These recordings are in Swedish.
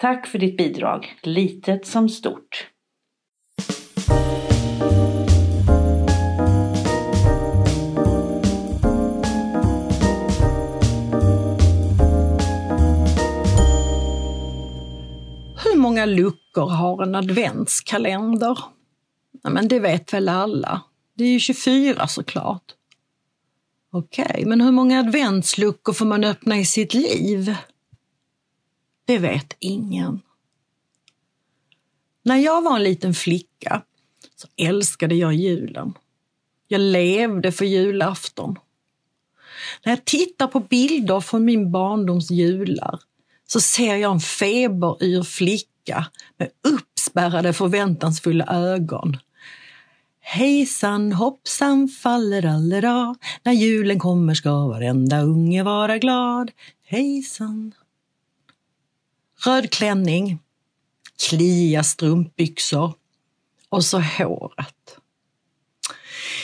Tack för ditt bidrag, litet som stort. Hur många luckor har en adventskalender? Ja, men det vet väl alla. Det är ju 24 såklart. Okej, okay, men hur många adventsluckor får man öppna i sitt liv? Det vet ingen. När jag var en liten flicka så älskade jag julen. Jag levde för julafton. När jag tittar på bilder från min barndoms jular så ser jag en feberyr flicka med uppspärrade förväntansfulla ögon. Hejsan hoppsan fallerallera, när julen kommer ska varenda unge vara glad. Hejsan Röd klänning, klia strumpbyxor och så håret.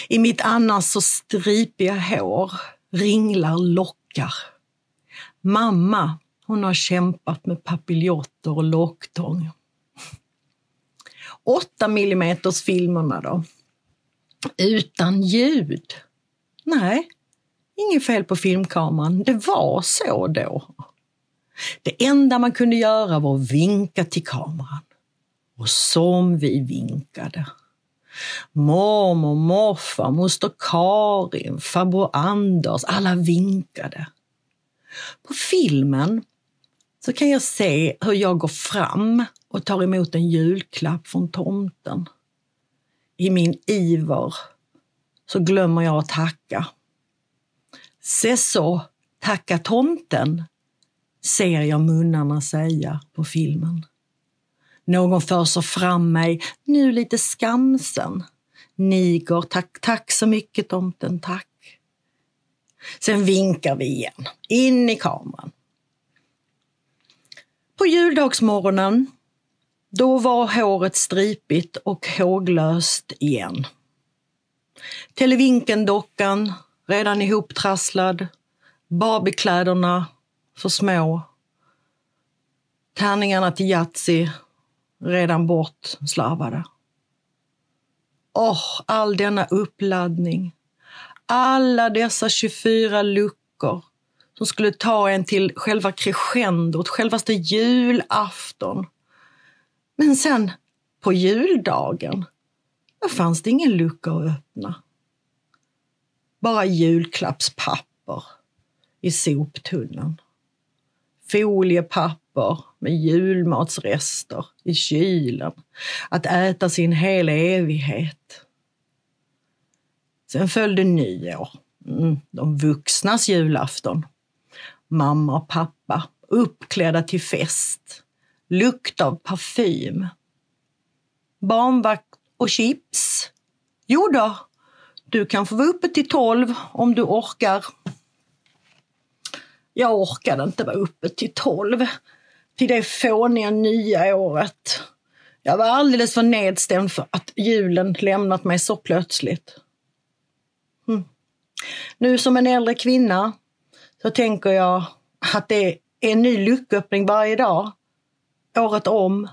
I mitt annars så stripiga hår ringlar lockar. Mamma, hon har kämpat med papiljotter och locktång. 8 mm filmerna då? Utan ljud? Nej, inget fel på filmkameran. Det var så då. Det enda man kunde göra var att vinka till kameran. Och som vi vinkade. Mormor, morfar, moster Karin, farbror Anders, alla vinkade. På filmen så kan jag se hur jag går fram och tar emot en julklapp från tomten. I min iver så glömmer jag att tacka. Se så, tacka tomten, ser jag munnarna säga på filmen. Någon föser fram mig, nu lite skamsen. Niger, tack, tack så mycket tomten, tack. Sen vinkar vi igen, in i kameran. På juldagsmorgonen, då var håret stripigt och håglöst igen. Televinken-dockan redan ihoptrasslad, Barbiekläderna för små. Tärningarna till Yatzy redan bortslarvade. Åh, oh, all denna uppladdning. Alla dessa 24 luckor som skulle ta en till själva crescendot, självaste julafton. Men sen, på juldagen, då fanns det ingen lucka att öppna. Bara julklappspapper i soptunnan foliepapper med julmatsrester i kylen. Att äta sin hela evighet. Sen följde nyår. Mm, de vuxnas julafton. Mamma och pappa uppklädda till fest. Lukt av parfym. Barnvakt och chips. Jo då, du kan få vara uppe till tolv om du orkar. Jag orkade inte vara uppe till tolv, till det fåniga nya året. Jag var alldeles för nedstämd för att julen lämnat mig så plötsligt. Mm. Nu som en äldre kvinna så tänker jag att det är en ny lucköppning varje dag, året om.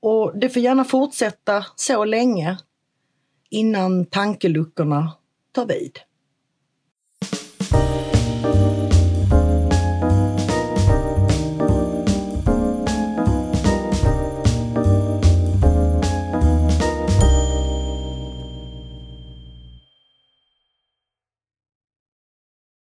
Och det får gärna fortsätta så länge innan tankeluckorna tar vid.